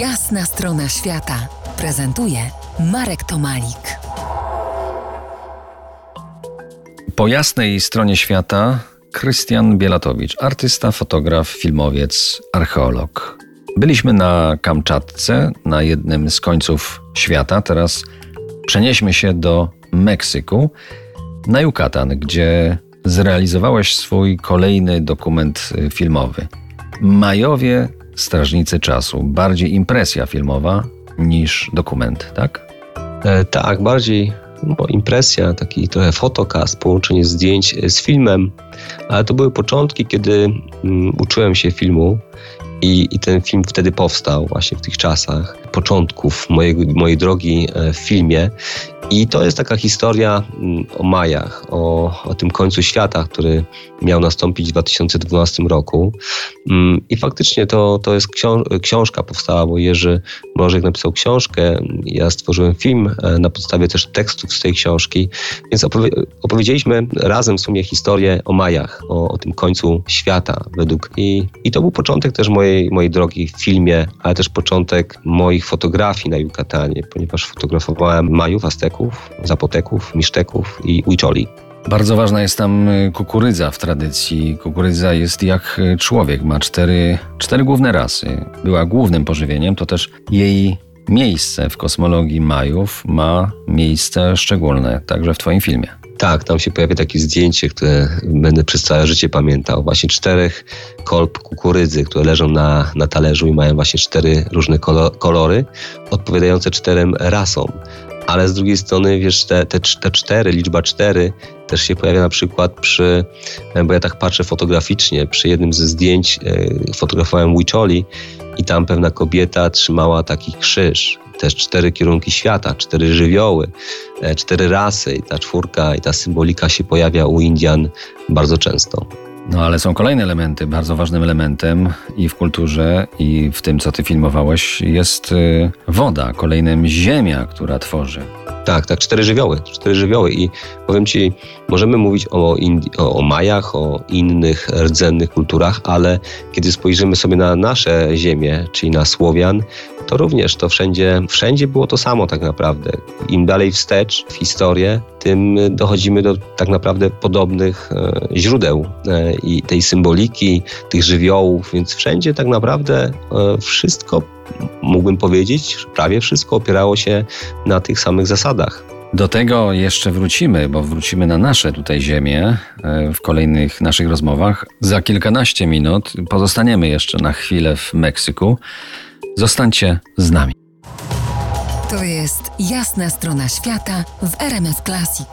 Jasna strona świata prezentuje Marek Tomalik. Po jasnej stronie świata Krystian Bielatowicz, artysta, fotograf, filmowiec, archeolog. Byliśmy na Kamczatce, na jednym z końców świata. Teraz przenieśmy się do Meksyku, na Yucatan, gdzie zrealizowałeś swój kolejny dokument filmowy. Majowie Strażnicy Czasu. Bardziej impresja filmowa niż dokument, tak? E, tak, bardziej bo impresja, taki trochę fotokast, połączenie zdjęć e, z filmem, ale to były początki, kiedy um, uczyłem się filmu i, I, ten film wtedy powstał właśnie w tych czasach, początków mojej, mojej drogi e, w filmie. I to jest taka historia mm, o Majach, o, o tym końcu świata, który miał nastąpić w 2012 roku. Mm, I faktycznie to, to jest książka powstała, bo Jerzy Mrożek napisał książkę, ja stworzyłem film e, na podstawie też tekstów z tej książki, więc opowie opowiedzieliśmy razem w sumie historię o Majach, o, o tym końcu świata według i, i to był początek też mojej, mojej drogi w filmie, ale też początek moich fotografii na Yucatanie, ponieważ fotografowałem Majów, Azteków, Zapoteków, Miszteków i Ujczoli. Bardzo ważna jest tam y, kukurydza w tradycji. Kukurydza jest jak y, człowiek, ma cztery, cztery główne rasy. Była głównym pożywieniem, to też jej miejsce w kosmologii Majów ma miejsce szczególne, także w Twoim filmie. Tak, tam się pojawia takie zdjęcie, które będę przez całe życie pamiętał. Właśnie czterech kolb kukurydzy, które leżą na, na talerzu i mają właśnie cztery różne kolory, odpowiadające czterem rasom ale z drugiej strony, wiesz, te, te, te cztery, liczba cztery też się pojawia na przykład przy, bo ja tak patrzę fotograficznie, przy jednym ze zdjęć e, fotografowałem Wicholi i tam pewna kobieta trzymała taki krzyż. Też cztery kierunki świata, cztery żywioły, e, cztery rasy i ta czwórka i ta symbolika się pojawia u Indian bardzo często. No ale są kolejne elementy. Bardzo ważnym elementem i w kulturze, i w tym, co ty filmowałeś, jest y, woda, kolejnym ziemia, która tworzy. Tak, tak, cztery żywioły, cztery żywioły i powiem Ci, możemy mówić o, Indi- o, Majach, o innych rdzennych kulturach, ale kiedy spojrzymy sobie na nasze ziemię, czyli na Słowian, to również to wszędzie, wszędzie było to samo tak naprawdę. Im dalej wstecz w historię, tym dochodzimy do tak naprawdę podobnych e, źródeł e, i tej symboliki, tych żywiołów, więc wszędzie tak naprawdę e, wszystko, mógłbym powiedzieć, prawie wszystko opierało się na tych samych zasadach. Do tego jeszcze wrócimy, bo wrócimy na nasze tutaj ziemię w kolejnych naszych rozmowach. Za kilkanaście minut pozostaniemy jeszcze na chwilę w Meksyku. Zostańcie z nami. To jest jasna strona świata w RMS Classic.